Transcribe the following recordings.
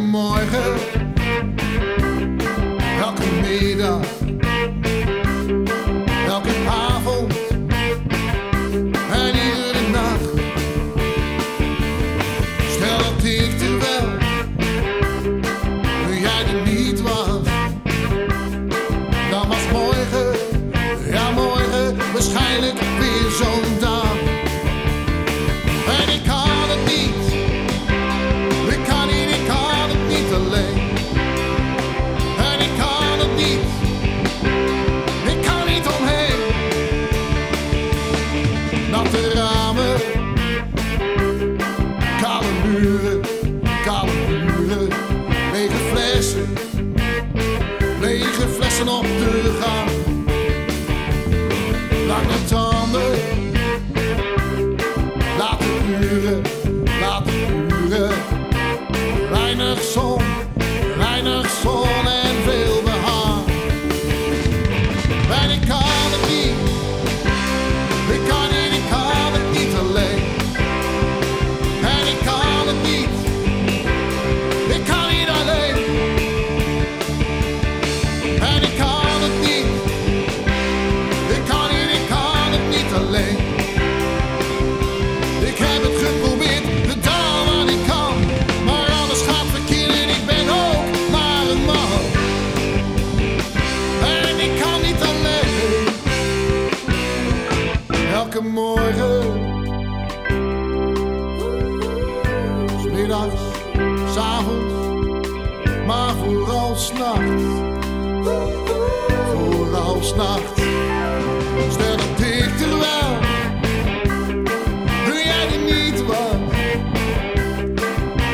morgen, elke middag, elke avond. En iedere nacht. Stel dat ik er wel, nu jij er niet was, dan was morgen, ja morgen, waarschijnlijk weer zo'n dag. Natte ramen, kale muren, kale muren, lege flessen, lege flessen op de gang. Lange tanden, laat het uren, laat het uren. Weinig zon, morgen. 's middags, s avonds, maar vooral s'nachts. Vooral s'nachts. Stel dat ik er wel nu jij er niet was,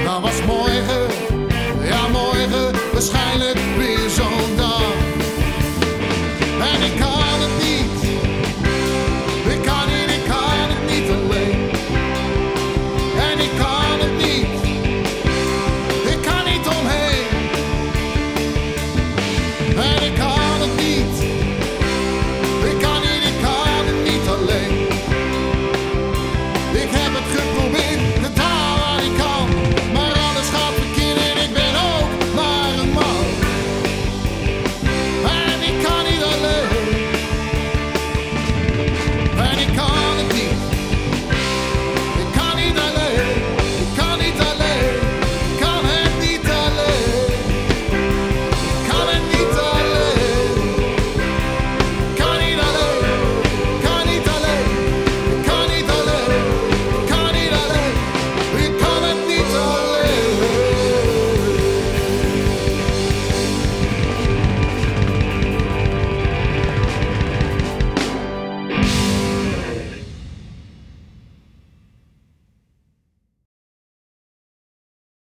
dan was morgen, ja morgen waarschijnlijk weer